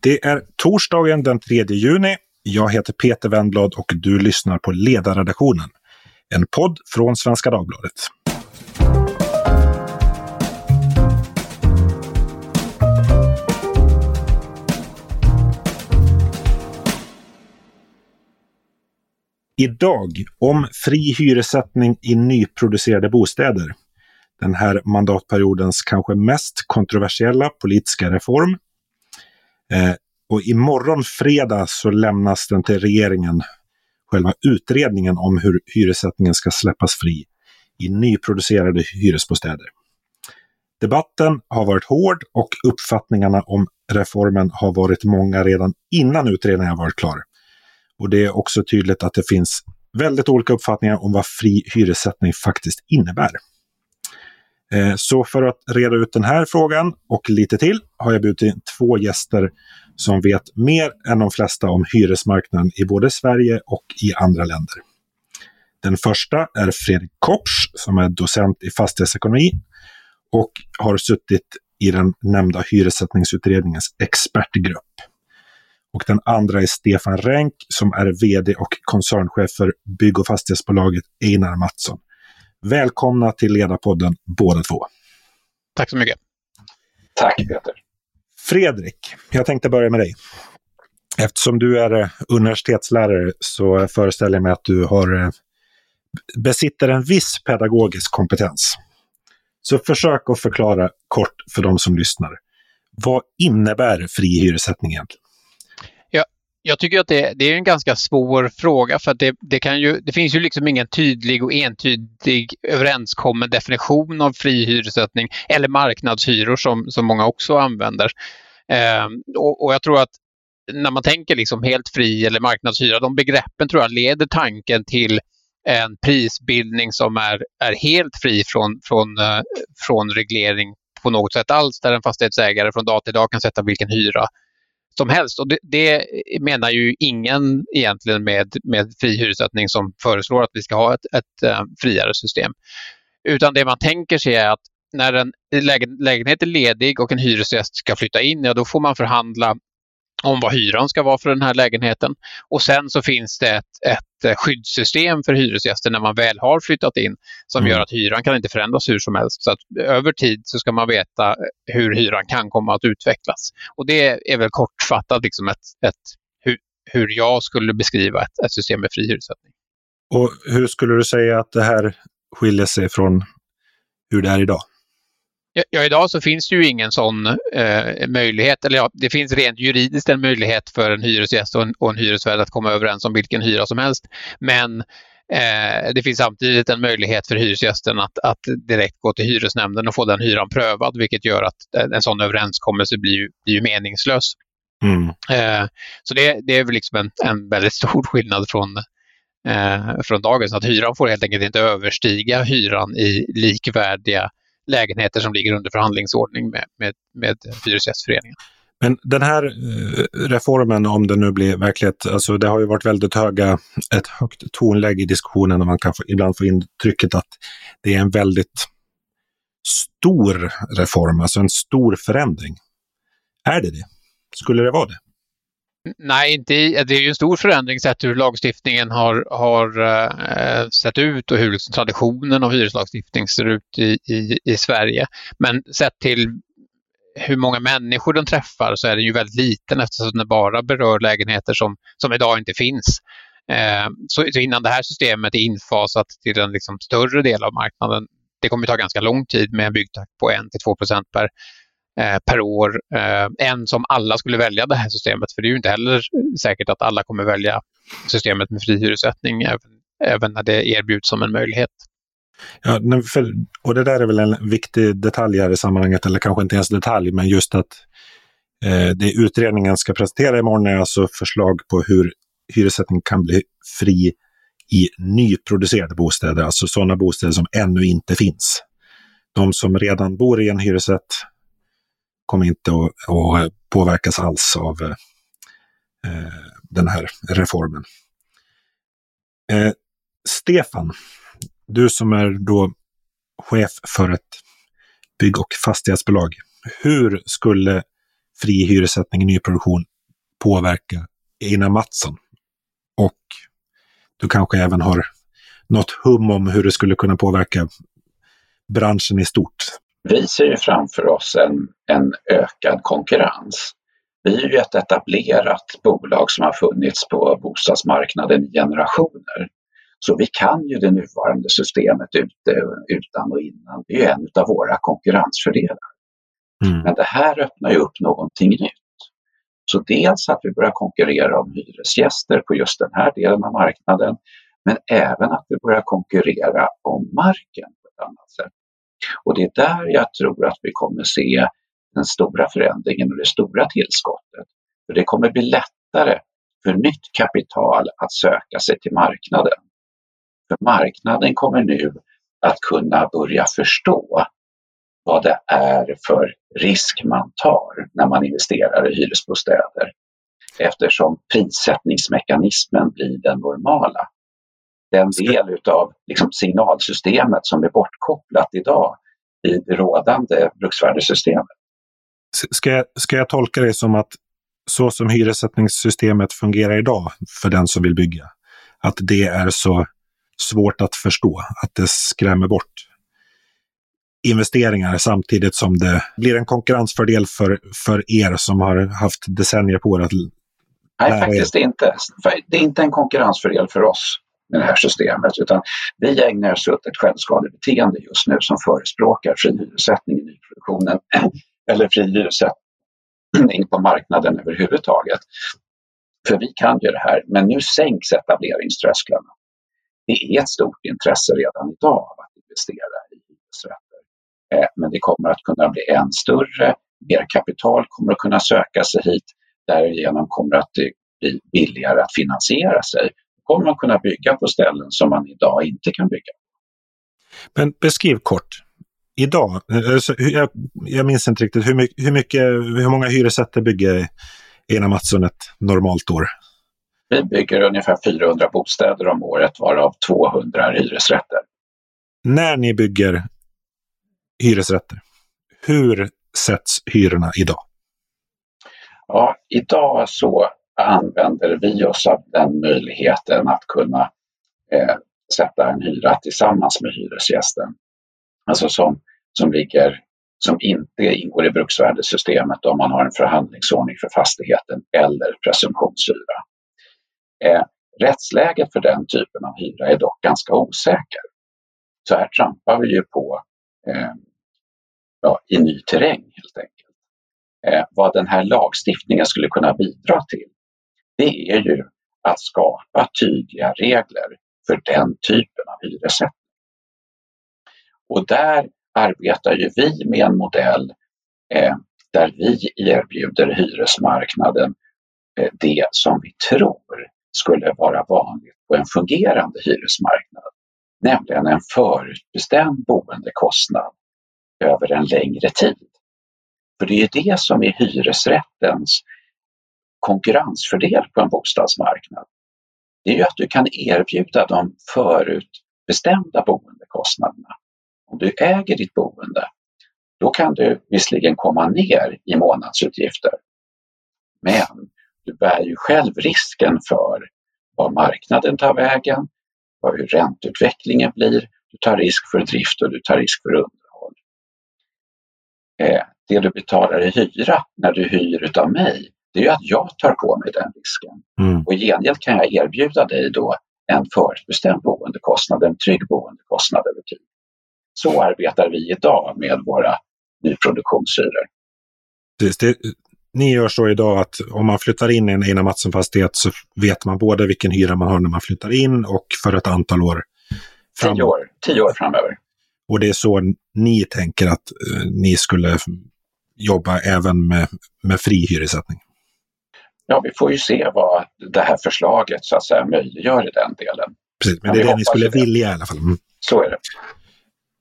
Det är torsdagen den 3 juni. Jag heter Peter Wendblad och du lyssnar på Ledarredaktionen. En podd från Svenska Dagbladet. Idag om fri hyressättning i nyproducerade bostäder. Den här mandatperiodens kanske mest kontroversiella politiska reform. Eh, och imorgon fredag så lämnas den till regeringen, själva utredningen om hur hyressättningen ska släppas fri i nyproducerade hyresbostäder. Debatten har varit hård och uppfattningarna om reformen har varit många redan innan utredningen varit klar. Och det är också tydligt att det finns väldigt olika uppfattningar om vad fri hyressättning faktiskt innebär. Eh, så för att reda ut den här frågan och lite till har jag bjudit in två gäster som vet mer än de flesta om hyresmarknaden i både Sverige och i andra länder. Den första är Fredrik Kopsch som är docent i fastighetsekonomi och har suttit i den nämnda hyressättningsutredningens expertgrupp. Och den andra är Stefan Renk som är VD och koncernchef för bygg och fastighetsbolaget Einar Mattsson. Välkomna till Ledarpodden båda två. Tack så mycket. Tack Peter. Fredrik, jag tänkte börja med dig. Eftersom du är eh, universitetslärare så föreställer jag mig att du har, eh, besitter en viss pedagogisk kompetens. Så försök att förklara kort för de som lyssnar. Vad innebär fri hyressättning egentligen? Jag tycker att det, det, är en ganska svår fråga för att det, det, kan ju, det finns ju liksom ingen tydlig och entydig överenskommen definition av fri hyressättning eller marknadshyror som, som många också använder. Eh, och, och, jag tror att när man tänker liksom helt fri eller marknadshyra, de begreppen tror jag leder tanken till en prisbildning som är, är helt fri från, från, eh, från reglering på något sätt alls, där en fastighetsägare från dag till dag kan sätta vilken hyra som helst. Och det, det, menar ju ingen egentligen med, med fri hyressättning som föreslår att vi ska ha ett, ett äh, friare system. Utan det man tänker sig är att när en lägenhet är ledig och en hyresgäst ska flytta in, ja då får man förhandla om vad hyran ska vara för den här lägenheten. Och sen så finns det ett, ett eh, skyddssystem för hyresgäster när man väl har flyttat in som mm. gör att hyran kan inte förändras hur som helst. Så att över tid så ska man veta hur hyran kan komma att utvecklas. Och det är väl kortfattat liksom ett, ett, hur, hur jag skulle beskriva ett, ett system med fri hyressättning. Och hur skulle du säga att det här skiljer sig från hur det är idag? Ja, idag så finns det ju ingen sån eh, möjlighet, eller ja, det finns rent juridiskt en möjlighet för en hyresgäst och en, och en hyresvärd att komma överens om vilken hyra som helst. Men eh, det finns samtidigt en möjlighet för hyresgästen att, att direkt gå till hyresnämnden och få den hyran prövad, vilket gör att en sån överenskommelse blir blir meningslös. Mm. Eh, så det, det, är väl liksom en, en väldigt stor skillnad från, eh, från dagens, att hyran får helt enkelt inte överstiga hyran i likvärdiga lägenheter som ligger under förhandlingsordning med, med, med Hyresgästföreningen. Men den här eh, reformen, om den nu blir verklighet, alltså det har ju varit väldigt höga, ett högt tonläge i diskussionen och man kan få, ibland få intrycket att det är en väldigt stor reform, alltså en stor förändring. Är det det? Skulle det vara det? Nej, inte i, det är ju en stor förändring sett hur lagstiftningen har, har uh, sett ut och hur liksom traditionen av hyreslagstiftning ser ut i, i, i Sverige. Men sett till hur många människor den träffar så är den ju väldigt liten eftersom den bara berör lägenheter som, som idag inte finns. Eh, så, så, innan det här systemet är infasat till en liksom större del av marknaden, det kommer ta ganska lång tid med en byggtakt på 1-2 procent per, Eh, per år En än som alla skulle välja det här systemet. För det är ju inte heller säkert att alla kommer välja systemet med fri hyressättning även, även när det erbjuds som en möjlighet. Ja, för, och det där är väl en viktig detalj här i sammanhanget, eller kanske inte ens detalj, men just att eh, det utredningen ska presentera imorgon är alltså förslag på hur hyressättning kan bli fri i nyproducerade bostäder, alltså sådana bostäder som ännu inte finns. De som redan bor i en hyresrätt kommer inte att, att påverkas alls av eh, eh, den här reformen. Eh, Stefan, du som är då chef för ett bygg och fastighetsbolag. Hur skulle fri hyressättning i nyproduktion påverka Einar Mattsson? Och du kanske även har något hum om hur det skulle kunna påverka branschen i stort? Vi ser ju framför oss en, en ökad konkurrens. Vi är ju ett etablerat bolag som har funnits på bostadsmarknaden i generationer. Så vi kan ju det nuvarande systemet ute, utan och innan. Det är ju en av våra konkurrensfördelar. Mm. Men det här öppnar ju upp någonting nytt. Så dels att vi börjar konkurrera om hyresgäster på just den här delen av marknaden, men även att vi börjar konkurrera om marken på ett annat sätt. Och det är där jag tror att vi kommer se den stora förändringen och det stora tillskottet. För det kommer bli lättare för nytt kapital att söka sig till marknaden. För marknaden kommer nu att kunna börja förstå vad det är för risk man tar när man investerar i hyresbostäder. Eftersom prissättningsmekanismen blir den normala. Den del utav liksom signalsystemet som är bortkopplat idag i det rådande bruksvärdessystemet. Ska jag, ska jag tolka det som att så som hyressättningssystemet fungerar idag för den som vill bygga, att det är så svårt att förstå, att det skrämmer bort investeringar samtidigt som det blir en konkurrensfördel för, för er som har haft decennier på er att Nej, faktiskt er. inte. Det är inte en konkurrensfördel för oss det här systemet utan vi ägnar oss åt ett självskadebeteende just nu som förespråkar fri hyressättning i nyproduktionen eller fri hyressättning på marknaden överhuvudtaget. För vi kan ju det här, men nu sänks etableringströsklarna. Det är ett stort intresse redan idag av att investera i hyresrätter. Eh, men det kommer att kunna bli än större, mer kapital kommer att kunna söka sig hit, därigenom kommer att det bli billigare att finansiera sig. Kommer man kunna bygga på ställen som man idag inte kan bygga. Men beskriv kort, idag, alltså, jag, jag minns inte riktigt, hur mycket, hur, mycket, hur många hyresrätter bygger Ena Mattsson ett normalt år? Vi bygger ungefär 400 bostäder om året, varav 200 hyresrätter. När ni bygger hyresrätter, hur sätts hyrorna idag? Ja, idag så använder vi oss av den möjligheten att kunna eh, sätta en hyra tillsammans med hyresgästen. Alltså som, som, ligger, som inte ingår i bruksvärdessystemet om man har en förhandlingsordning för fastigheten eller presumtionshyra. Eh, rättsläget för den typen av hyra är dock ganska osäker. Så här trampar vi ju på eh, ja, i ny terräng helt enkelt. Eh, vad den här lagstiftningen skulle kunna bidra till, det är ju att skapa tydliga regler för den typen av hyressättning. Och där arbetar ju vi med en modell eh, där vi erbjuder hyresmarknaden eh, det som vi tror skulle vara vanligt på en fungerande hyresmarknad, nämligen en förutbestämd boendekostnad över en längre tid. För det är det som är hyresrättens konkurrensfördel på en bostadsmarknad. Det är ju att du kan erbjuda de förutbestämda boendekostnaderna. Om du äger ditt boende, då kan du visserligen komma ner i månadsutgifter. Men du bär ju själv risken för var marknaden tar vägen, hur ränteutvecklingen blir. Du tar risk för drift och du tar risk för underhåll. Eh, det du betalar i hyra när du hyr utav mig, det är ju att jag tar på mig den risken. Mm. Och i gengäld kan jag erbjuda dig då en förutbestämd boendekostnad, en trygg boendekostnad över tid. Så arbetar vi idag med våra nyproduktionshyror. Det, ni gör så idag att om man flyttar in i en Einar Mattsson-fastighet så vet man både vilken hyra man har när man flyttar in och för ett antal år framåt. Tio år, tio år framöver. Och det är så ni tänker att uh, ni skulle jobba även med, med fri hyressättning? Ja, vi får ju se vad det här förslaget så att säga möjliggör i den delen. Precis, men, men det är det ni skulle det. vilja i alla fall. Mm. Så är det.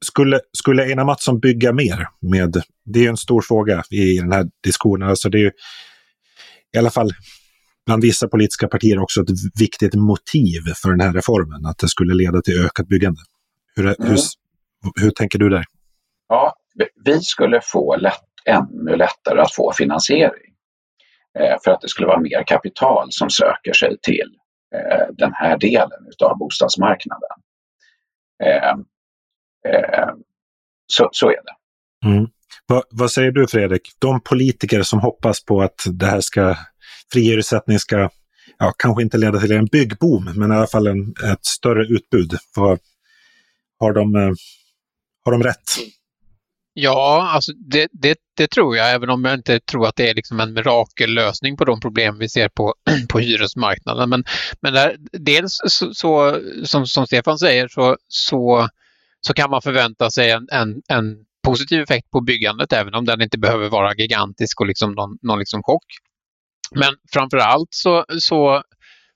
Skulle, skulle Einar Mattsson bygga mer? med Det är en stor fråga i den här diskussionen. Alltså det är ju, I alla fall bland vissa politiska partier också ett viktigt motiv för den här reformen, att det skulle leda till ökat byggande. Hur, mm. hur, hur tänker du där? Ja, vi skulle få lätt, ännu lättare att få finansiering. Eh, för att det skulle vara mer kapital som söker sig till eh, den här delen av bostadsmarknaden. Eh, så, så är det. Mm. Va, vad säger du Fredrik? De politiker som hoppas på att det här ska, fri ska, ja, kanske inte leda till en byggboom, men i alla fall en, ett större utbud. Vad, har, de, har de rätt? Ja, alltså det, det, det, tror jag, även om jag inte tror att det är liksom en mirakellösning på de problem vi ser på, på hyresmarknaden. Men, men där, dels så, så, som, som Stefan säger så, så, så kan man förvänta sig en, en, en positiv effekt på byggandet, även om den inte behöver vara gigantisk och liksom någon, någon liksom chock. Men framför allt så, så,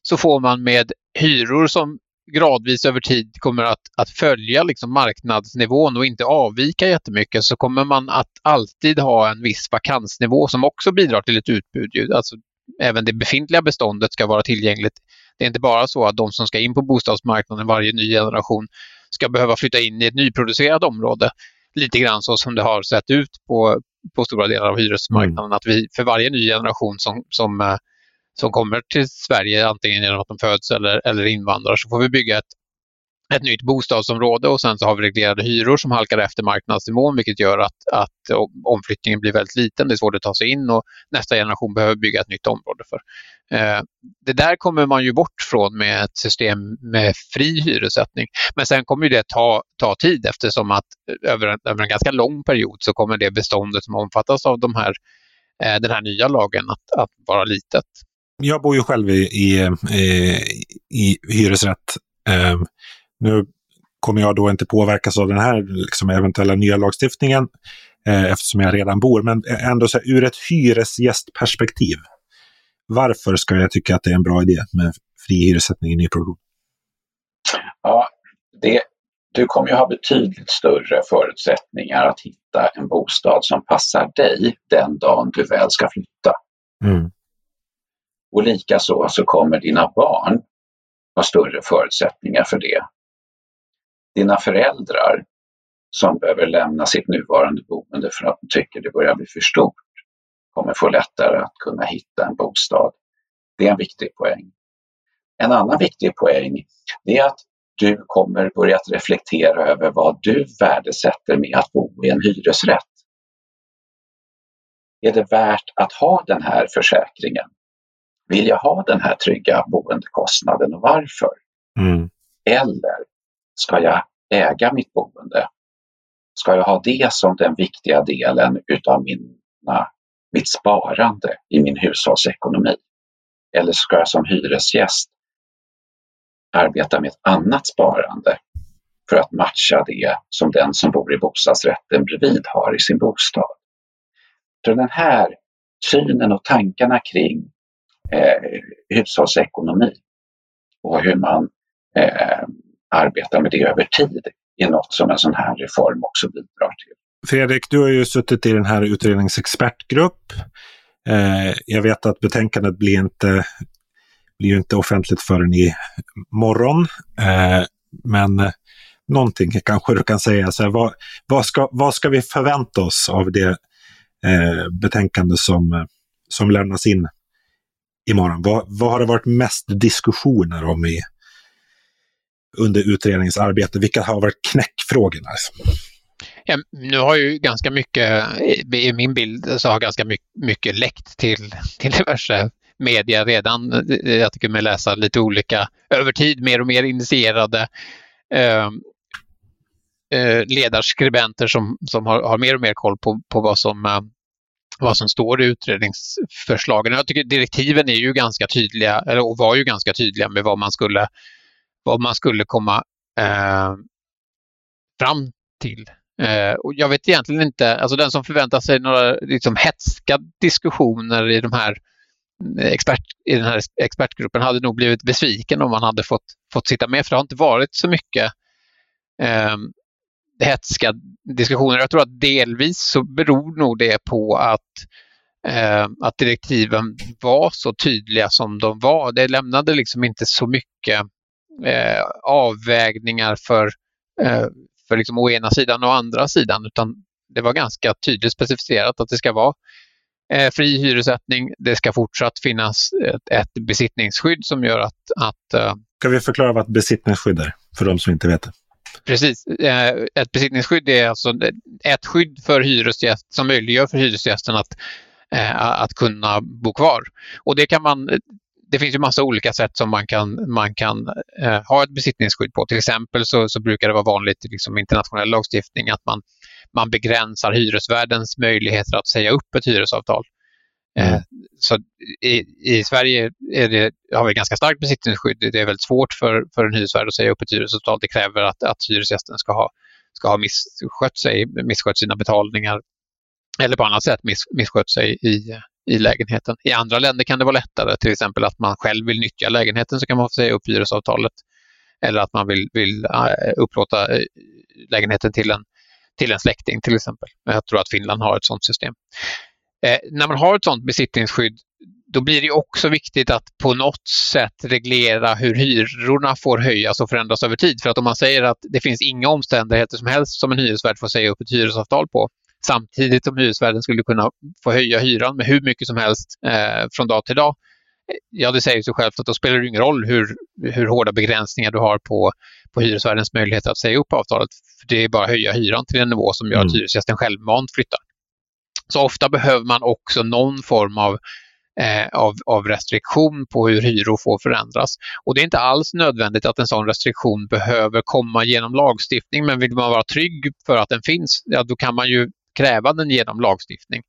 så får man med hyror som gradvis över tid kommer att, att följa liksom marknadsnivån och inte avvika jättemycket så kommer man att alltid ha en viss vakansnivå som också bidrar till ett utbud. Alltså, även det befintliga beståndet ska vara tillgängligt. Det är inte bara så att de som ska in på bostadsmarknaden, varje ny generation, ska behöva flytta in i ett nyproducerat område. Lite grann så som det har sett ut på, på stora delar av hyresmarknaden. Mm. Att vi för varje ny generation som, som eh, som kommer till Sverige antingen genom att de föds eller, eller invandrar så får vi bygga ett, ett nytt bostadsområde och sen så har vi reglerade hyror som halkar efter marknadsnivån vilket gör att, att omflyttningen blir väldigt liten. Det är svårt att ta sig in och nästa generation behöver bygga ett nytt område för. Eh, det där kommer man ju bort från med ett system med fri hyressättning. Men sen kommer det ta, ta tid eftersom att eh, över en, över en ganska lång period så kommer det beståndet som omfattas av de här, eh, den här nya lagen att, att vara litet jag bor ju själv i, i, i hyresrätt. Eh, nu kommer jag då inte påverkas av den här liksom, eventuella nya lagstiftningen eh, eftersom jag redan bor. Men ändå så här, ur ett hyresgästperspektiv. Varför ska jag tycka att det är en bra idé med fri hyressättning i nyproduktion? Ja, det, du kommer ju ha betydligt större förutsättningar att hitta en bostad som passar dig den dagen du väl ska flytta. Mm. Och likaså så kommer dina barn ha större förutsättningar för det. Dina föräldrar som behöver lämna sitt nuvarande boende för att de tycker det börjar bli för stort kommer få lättare att kunna hitta en bostad. Det är en viktig poäng. En annan viktig poäng är att du kommer börja reflektera över vad du värdesätter med att bo i en hyresrätt. Är det värt att ha den här försäkringen? Vill jag ha den här trygga boendekostnaden och varför? Mm. Eller ska jag äga mitt boende? Ska jag ha det som den viktiga delen utav mina, mitt sparande i min hushållsekonomi? Eller ska jag som hyresgäst arbeta med ett annat sparande för att matcha det som den som bor i bostadsrätten bredvid har i sin bostad? Så den här synen och tankarna kring eh, hushållsekonomi och hur man eh, arbetar med det över tid är något som en sån här reform också bidrar till. Fredrik, du har ju suttit i den här utredningens expertgrupp. Eh, jag vet att betänkandet blir inte, blir inte offentligt förrän i morgon. Eh, men eh, någonting kanske du kan säga. Så här, vad, vad, ska, vad ska vi förvänta oss av det eh, betänkande som, som lämnas in imorgon. Vad, vad har det varit mest diskussioner om i, under utredningsarbetet? Vilka har varit knäckfrågorna? Liksom? Ja, nu har ju ganska mycket, i min bild, så har ganska mycket, mycket läckt till, till diverse media redan. Jag tycker mig läsa lite olika, över tid mer och mer initierade eh, eh, ledarskribenter som, som har, har, mer och mer koll på, på vad som eh, vad som står i utredningsförslagen. Jag tycker direktiven är ju ganska tydliga, eller var ju ganska tydliga med vad man skulle, vad man skulle komma eh, fram till. Eh, och jag vet egentligen inte, alltså den som förväntar sig några liksom, hetska diskussioner i, de här eh, expert, i den här expertgruppen hade nog blivit besviken om man hade fått, fått sitta med, för det har inte varit så mycket eh, hetska diskussioner. Jag tror att delvis så beror nog det på att, eh, att direktiven var så tydliga som de var. Det lämnade liksom inte så mycket eh, avvägningar för, eh, för liksom å ena sidan och å andra sidan utan det var ganska tydligt specificerat att det ska vara eh, fri hyressättning. Det ska fortsatt finnas ett, ett besittningsskydd som gör att... att eh, ska vi förklara vad ett besittningsskydd är för de som inte vet det? Precis. Eh, ett besittningsskydd är alltså ett skydd för hyresgäst som möjliggör för hyresgästen att, eh, att kunna bo kvar. Och det kan man det finns ju massa olika sätt som man kan, man kan eh, ha ett besittningsskydd på. Till exempel så, så brukar det vara vanligt i liksom internationell lagstiftning att man, man begränsar hyresvärdens möjligheter att säga upp ett hyresavtal. Mm. Eh, så i, i Sverige det, har vi ganska starkt besittningsskydd. Det är väldigt svårt för, för en hyresvärd att säga upp ett hyresavtal. Det kräver att, att hyresgästen ska ha, ska ha misskött sig, misskött sina betalningar eller på annat sätt miss, misskött sig i, i lägenheten. I andra länder kan det vara lättare, till exempel att man själv vill nyttja lägenheten så kan man få säga upp hyresavtalet. Eller att man vill, vill äh, upplåta äh, lägenheten till en, till en släkting till exempel. Jag tror att Finland har ett sådant system. Eh, när man har ett sådant besittningsskydd då blir det också viktigt att på något sätt reglera hur hyrorna får höjas och förändras över tid. För att om man säger att det finns inga omständigheter som helst som en hyresvärd får säga upp ett hyresavtal på, samtidigt som hyresvärden skulle kunna få höja hyran med hur mycket som helst eh, från dag till dag. Ja, det säger sig självt att då spelar det ingen roll hur, hur hårda begränsningar du har på, på hyresvärdens möjligheter att säga upp avtalet. För Det är bara att höja hyran till en nivå som gör mm. att hyresgästen självmant flyttar. Så ofta behöver man också någon form av eh, av, av, restriktion på hur hyror får förändras. Och det är inte alls nödvändigt att en sån restriktion behöver komma genom lagstiftning, men vill man vara trygg för att den finns, ja, då kan man ju kräva den genom lagstiftning.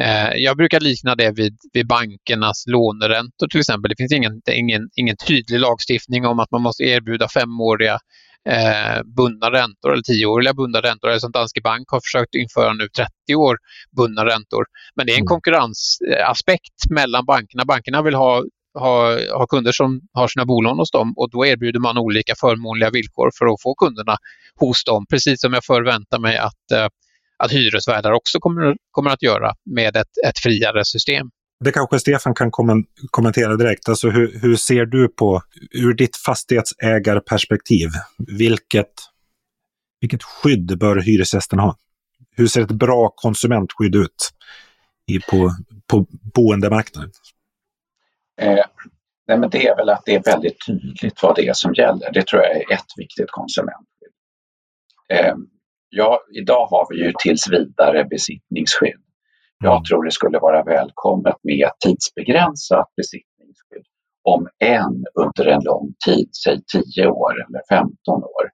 Eh, jag brukar likna det vid, vid bankernas låneräntor till exempel. Det finns ingen, ingen, ingen tydlig lagstiftning om att man måste erbjuda femåriga eh, bundna räntor eller tioåriga bundna räntor. Eller som Danske Bank har försökt införa nu 30 år bundna räntor. Men det är en mm. konkurrensaspekt mellan bankerna. Bankerna vill ha ha, ha kunder som har sina bolån hos dem och då erbjuder man olika förmånliga villkor för att få kunderna hos dem. Precis som jag förväntar mig att eh, att hyresvärdar också kommer, kommer att göra med ett, ett friare system. Det kanske Stefan kan kommentera direkt. Alltså hur, hur ser du på, ur ditt fastighetsägarperspektiv, vilket, vilket skydd bör hyresgästen ha? Hur ser ett bra konsumentskydd ut i, på, på boendemarknaden? Eh, nej men det är väl att det är väldigt tydligt vad det är som gäller. Det tror jag är ett viktigt konsumentskydd. Eh, ja, idag har vi ju tills vidare besittningsskydd. Jag tror det skulle vara välkommet med tidsbegränsat besittningsskydd. Om än under en lång tid, säg 10 år eller 15 år.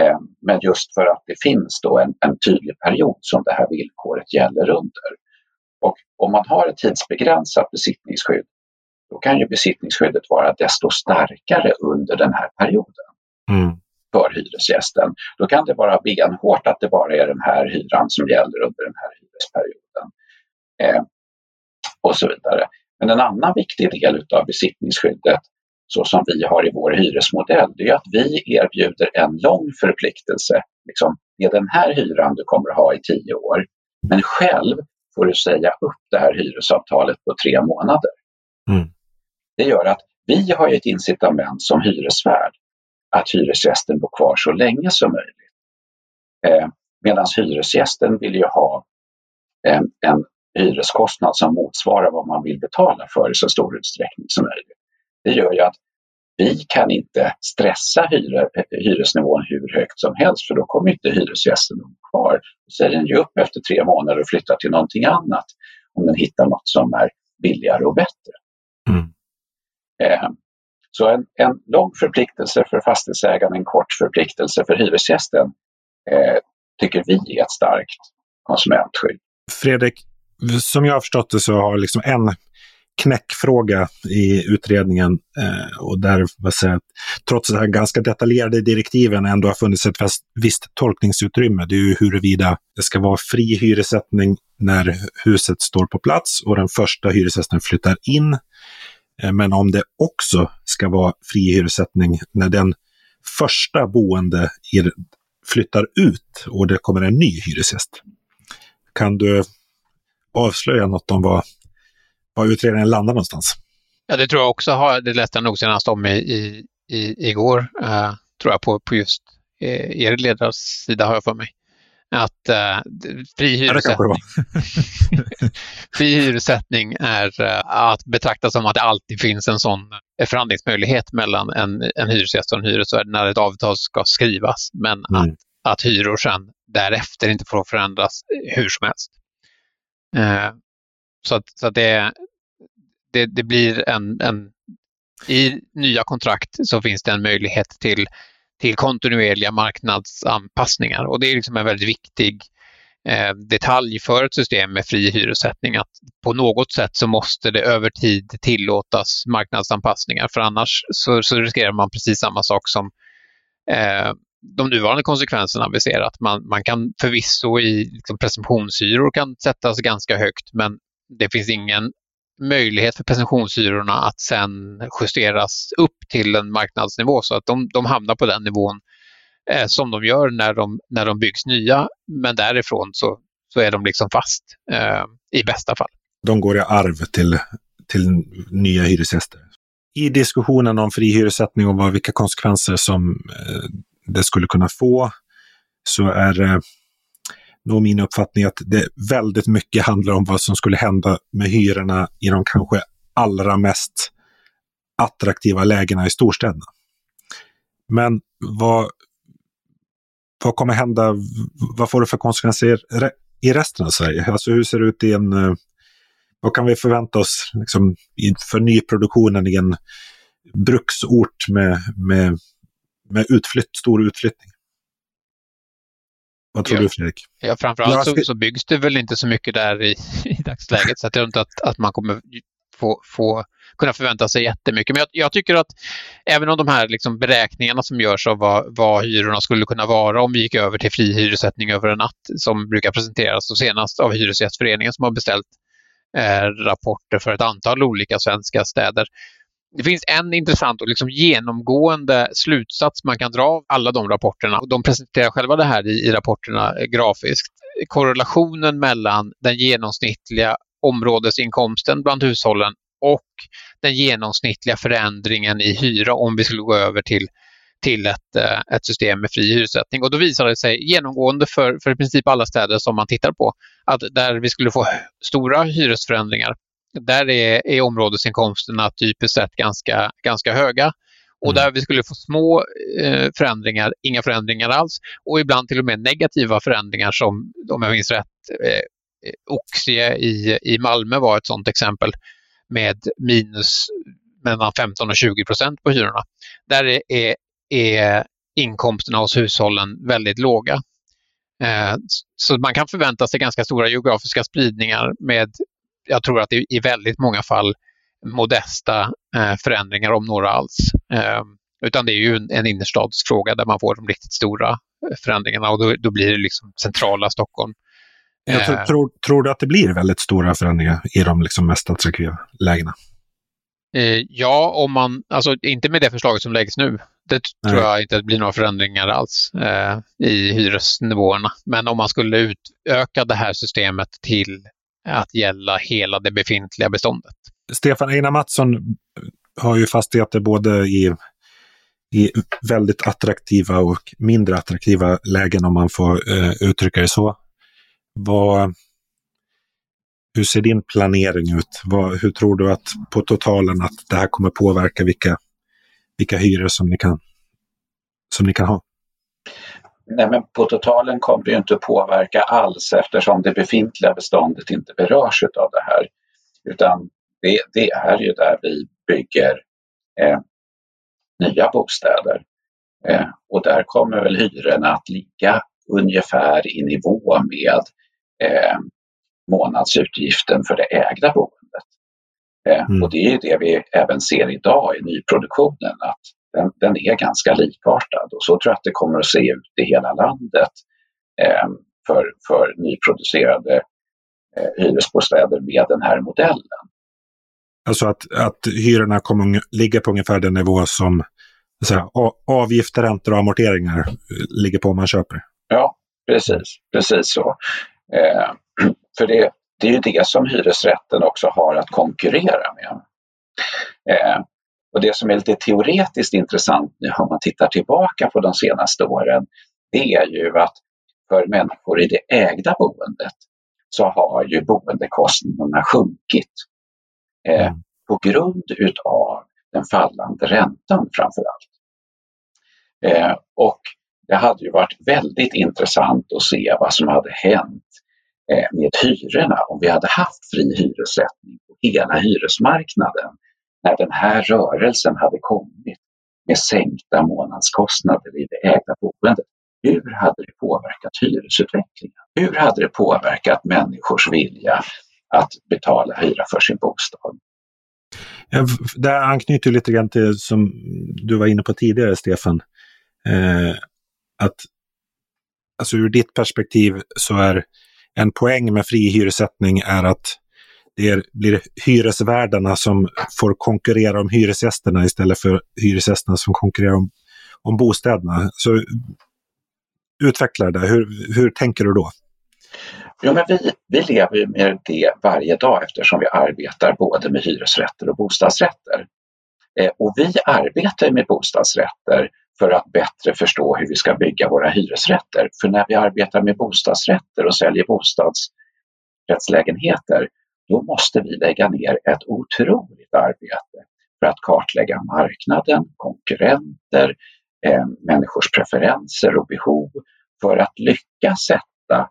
Eh, men just för att det finns då en, en tydlig period som det här villkoret gäller under. Och om man har ett tidsbegränsat besittningsskydd då kan ju besittningsskyddet vara desto starkare under den här perioden. Mm för hyresgästen. Då kan det vara benhårt att det bara är den här hyran som gäller under den här hyresperioden. Eh, och så vidare. Men en annan viktig del av besittningsskyddet så som vi har i vår hyresmodell, det är att vi erbjuder en lång förpliktelse. Liksom, det är den här hyran du kommer att ha i tio år. Men själv får du säga upp det här hyresavtalet på tre månader. Mm. Det gör att vi har ett incitament som hyresvärd att hyresgästen bor kvar så länge som möjligt. Eh, Medan hyresgästen vill ju ha en, en hyreskostnad som motsvarar vad man vill betala för i så stor utsträckning som möjligt. Det gör ju att vi kan inte stressa hyre, hyresnivån hur högt som helst för då kommer inte hyresgästen kvar. Då säger den ju upp efter tre månader och flyttar till någonting annat om den hittar något som är billigare och bättre. Mm. Eh, så en, en lång förpliktelse för fastighetsägaren, en kort förpliktelse för hyresgästen eh, tycker vi är ett starkt konsumentskydd. Fredrik, som jag har förstått det så har liksom en knäckfråga i utredningen eh, och där, vad säger, trots de här ganska detaljerade direktiven ändå har funnits ett visst tolkningsutrymme. Det är ju huruvida det ska vara fri hyressättning när huset står på plats och den första hyresgästen flyttar in Eh, men om det också ska vara fri hyressättning när den första boende flyttar ut och det kommer en ny hyresgäst. Kan du avslöja något om vad, vad utredningen landar någonstans? Ja, det tror jag också. det läste jag nog senast om i, i, i, igår, uh, tror jag, på, på just uh, er ledarsida har jag för mig. att uh, fri, hyressättning, fri hyressättning är uh, att betrakta som att det alltid finns en sån förhandlingsmöjlighet mellan en, en hyresgäst och en hyresvärd när ett avtal ska skrivas. Men mm. att, att hyror sen därefter inte får förändras hur som helst. Eh, så att, så att det, det, det, blir en, en... I nya kontrakt så finns det en möjlighet till till kontinuerliga marknadsanpassningar. Och det är liksom en väldigt viktig eh, detalj för ett system med fri hyressättning att på något sätt så måste det över tid tillåtas marknadsanpassningar för annars så, så riskerar man precis samma sak som eh, de nuvarande konsekvenserna vi ser att man, man kan förvisso i liksom presumtionshyror kan sättas ganska högt men det finns ingen möjlighet för presumtionshyrorna att sen justeras upp till en marknadsnivå så att de, de hamnar på den nivån eh, som de gör när de, när de byggs nya. Men därifrån så, så är de liksom fast eh, i bästa fall. De går i arv till, till nya hyresgäster. I diskussionen om fri hyressättning och vad, vilka konsekvenser som eh, det skulle kunna få så är eh, nog min uppfattning att det väldigt mycket handlar om vad som skulle hända med hyrorna i de kanske allra mest attraktiva lägena i storstäderna. Men vad, vad kommer hända? Vad får det för konsekvenser i resten av Sverige? Alltså hur ser det ut i en... Eh, vad kan vi förvänta oss liksom, för nyproduktionen i en bruksort med, med, med utflytt, stor utflyttning? Vad tror ja. du Fredrik? Ja, framförallt så, så byggs det väl inte så mycket där i, i dagsläget så att jag tror inte att, att man kommer få, få kunna förvänta sig jättemycket. Men jag, jag tycker att även om de här liksom beräkningarna som görs av vad, vad hyrorna skulle kunna vara om vi gick över till fri hyressättning över en natt som brukar presenteras och senast av Hyresgästföreningen som har beställt eh, rapporter för ett antal olika svenska städer det finns en intressant och liksom genomgående slutsats man kan dra av alla de rapporterna. De presenterar själva det här i, i rapporterna eh, grafiskt. Korrelationen mellan den genomsnittliga områdesinkomsten bland hushållen och den genomsnittliga förändringen i hyra om vi skulle gå över till, till ett, eh, ett system med fri hyressättning. Och då visar det sig genomgående för, för i princip alla städer som man tittar på att där vi skulle få stora hyresförändringar där är, är områdesinkomsterna typiskt sett ganska, ganska höga. Och mm. där vi skulle få små eh, förändringar, inga förändringar alls och ibland till och med negativa förändringar som, om jag minns rätt, eh, Oxie i, i Malmö var ett sådant exempel med minus mellan 15 och 20 procent på hyrorna. Där är, är inkomsterna hos hushållen väldigt låga. Eh, så man kan förvänta sig ganska stora geografiska spridningar med jag tror att det i väldigt många fall modesta eh, förändringar om några alls. Eh, utan det är ju en, en innerstadsfråga där man får de riktigt stora eh, förändringarna och då, då blir det liksom centrala Stockholm. Jag tror, tror, tror, du att det blir väldigt stora förändringar i de liksom mest attraktiva lägena? Eh, ja, om man, alltså inte med det förslaget som läggs nu. Det Nej. tror jag inte att det blir några förändringar alls eh, i hyresnivåerna. Men om man skulle utöka det här systemet till att gälla hela det befintliga beståndet. Stefan Einar Mattsson har ju fastigheter både i, i väldigt attraktiva och mindre attraktiva lägen om man får eh, uttrycka det så. Vad, hur ser din planering ut? Vad, hur tror du att på totalen att det här kommer påverka vilka, vilka hyror som ni kan, som ni kan ha? Nej, men på totalen kommer det inte påverka alls eftersom det befintliga beståndet inte berörs av det här. Utan det, det är ju där vi bygger eh, nya bostäder. Eh, och där kommer väl hyrorna att ligga ungefär i nivå med eh, månadsutgiften för det ägda boendet. Eh, mm. Och det är det vi även ser idag i nyproduktionen, att den, den, är ganska likartad och så tror jag att det kommer att se ut i hela landet eh, för, för nyproducerade eh, hyresbostäder med den här modellen. Alltså att, att hyrorna kommer ligga på ungefär den nivå som säga, avgifter, räntor och amorteringar eh, ligger på om man köper? Ja, precis, precis så. Eh, för det, det är ju det som hyresrätten också har att konkurrera med. Eh, och det som är lite teoretiskt intressant nu om man tittar tillbaka på de senaste åren, det är ju att för människor i det ägda boendet så har ju boendekostnaderna sjunkit. Eh, mm. På grund utav den fallande räntan framför allt. Eh, och det hade ju varit väldigt intressant att se vad som hade hänt eh, med hyrorna om vi hade haft fri hyressättning på hela hyresmarknaden när den här rörelsen hade kommit med sänkta månadskostnader i det ägda boendet. Hur hade det påverkat hyresutvecklingen? Hur hade det påverkat människors vilja att betala hyra för sin bostad? Det här anknyter lite grann till som du var inne på tidigare, Stefan. Eh, att alltså ur ditt perspektiv så är en poäng med fri hyressättning är att det blir hyresvärdarna som får konkurrera om hyresgästerna istället för hyresgästerna som konkurrerar om, om bostäderna. Så utveckla det. Hur, hur tänker du då? Ja, men vi, vi lever med det varje dag eftersom vi arbetar både med hyresrätter och bostadsrätter. Eh, och vi arbetar med bostadsrätter för att bättre förstå hur vi ska bygga våra hyresrätter. För när vi arbetar med bostadsrätter och säljer bostadsrättslägenheter, då måste vi lägga ner ett otroligt arbete för att kartlägga marknaden, konkurrenter, eh, människors preferenser och behov för att lyckas sätta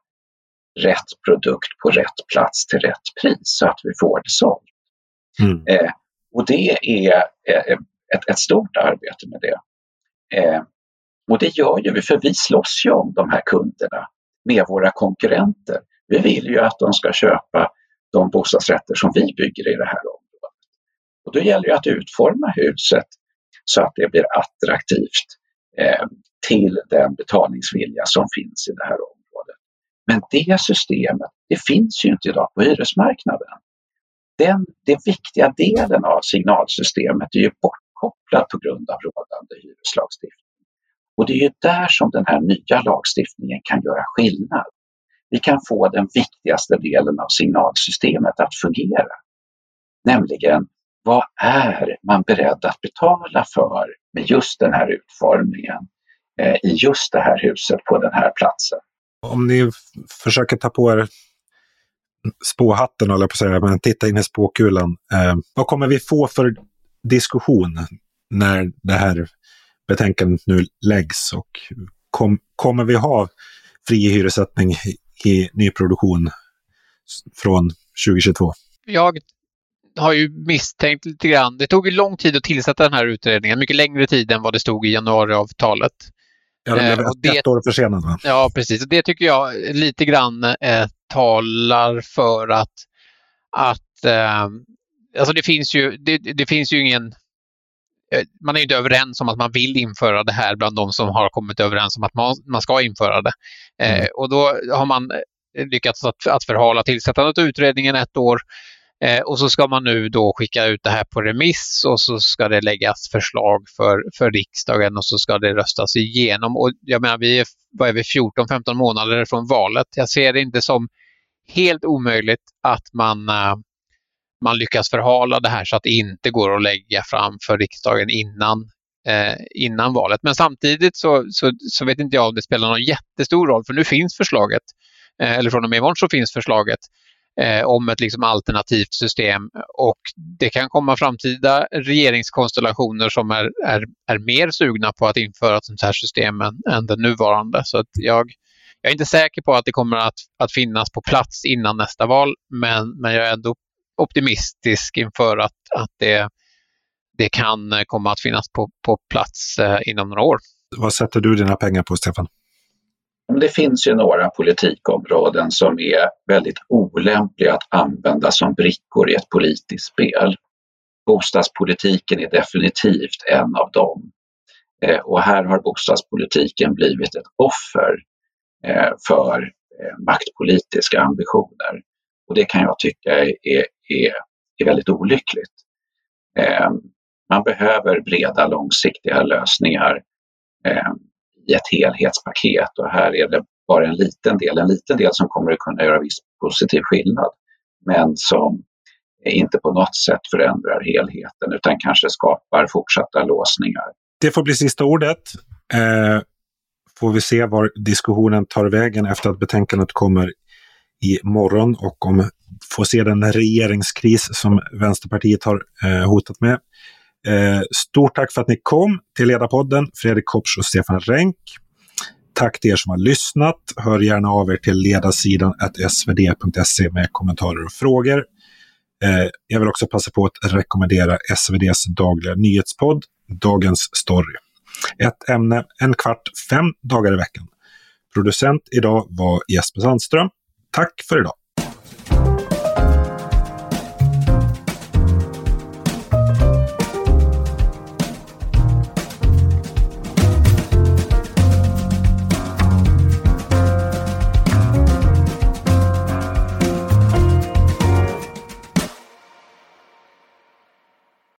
rätt produkt på rätt plats till rätt pris så att vi får det sålt. Mm. Eh, och det är eh, ett, ett, stort arbete med det. Eh, och det gör ju vi, för vi slåss ju om de här kunderna med våra konkurrenter. Vi vill ju att de ska köpa de bostadsrätter som vi bygger i det här området. Och då gäller det att utforma huset så att det blir attraktivt eh, till den betalningsvilja som finns i det här området. Men det systemet, det finns ju inte idag på hyresmarknaden. Den, den viktiga delen av signalsystemet är ju bortkopplad på grund av rådande hyreslagstiftning. Och det är ju där som den här nya lagstiftningen kan göra skillnad. Vi kan få den viktigaste delen av signalsystemet att fungera. Nämligen, vad är man beredd att betala för med just den här utformningen eh, i just det här huset på den här platsen? Om ni försöker ta på er spåhatten, håller jag på att säga, men titta in i spåkulan. Eh, vad kommer vi få för diskussion när det här betänkandet nu läggs? Och kom, kommer vi ha fri hyressättning i nyproduktion från 2022? Jag har ju misstänkt lite grann. Det tog ju lång tid att tillsätta den här utredningen, mycket längre tid än vad det stod i januariavtalet. Ja, det blev ett, ett år försenat va? Ja, precis. Det tycker jag lite grann eh, talar för att, att eh, alltså det finns ju, det, det finns ju ingen eh, man är inte överens om att man vill införa det här bland de som har kommit överens om att man, man ska införa det. Eh, mm. och då har man lyckats att, att förhala tillsättandet av utredningen ett år. Eh, och så ska man nu då skicka ut det här på remiss och så ska det läggas förslag för, för riksdagen och så ska det röstas igenom. Och jag menar, vi är, vad är vi, 14-15 månader från valet. Jag ser det inte som helt omöjligt att man, uh, man lyckas förhala det här så att det inte går att lägga fram för riksdagen innan, eh, innan valet. Men samtidigt så, så, så, vet inte jag om det spelar någon jättestor roll för nu finns förslaget, eh, eller från och med imorgon så finns förslaget eh, om ett liksom alternativt system och det kan komma framtida regeringskonstellationer som är, är, är mer sugna på att införa ett sånt här system än, än det nuvarande. Så att jag, jag är inte säker på att det kommer att, att finnas på plats innan nästa val men, men jag är ändå optimistisk inför att, att det, det kan komma att finnas på, på plats eh, inom några år. Vad sätter du dina pengar på, Stefan? Det finns ju några politikområden som är väldigt olämpliga att använda som brickor i ett politiskt spel. Bostadspolitiken är definitivt en av dem. Eh, och här har bostadspolitiken blivit ett offer eh, för maktpolitiska ambitioner. Och det kan jag tycka är, är, är väldigt olyckligt. Ehm, man behöver breda långsiktiga lösningar ehm, i ett helhetspaket och här är det bara en liten del, en liten del som kommer att kunna göra viss positiv skillnad men som inte på något sätt förändrar helheten utan kanske skapar fortsatta låsningar. Det får bli sista ordet. Eh, får vi se var diskussionen tar vägen efter att betänkandet kommer i morgon och om får se den regeringskris som Vänsterpartiet har eh, hotat med. Eh, stort tack för att ni kom till Ledarpodden, Fredrik Kopsch och Stefan Renk. Tack till er som har lyssnat. Hör gärna av er till ledarsidan svd.se med kommentarer och frågor. Eh, jag vill också passa på att rekommendera SVDs dagliga nyhetspodd Dagens Story. Ett ämne, en kvart, fem dagar i veckan. Producent idag var Jesper Sandström. Tack för idag!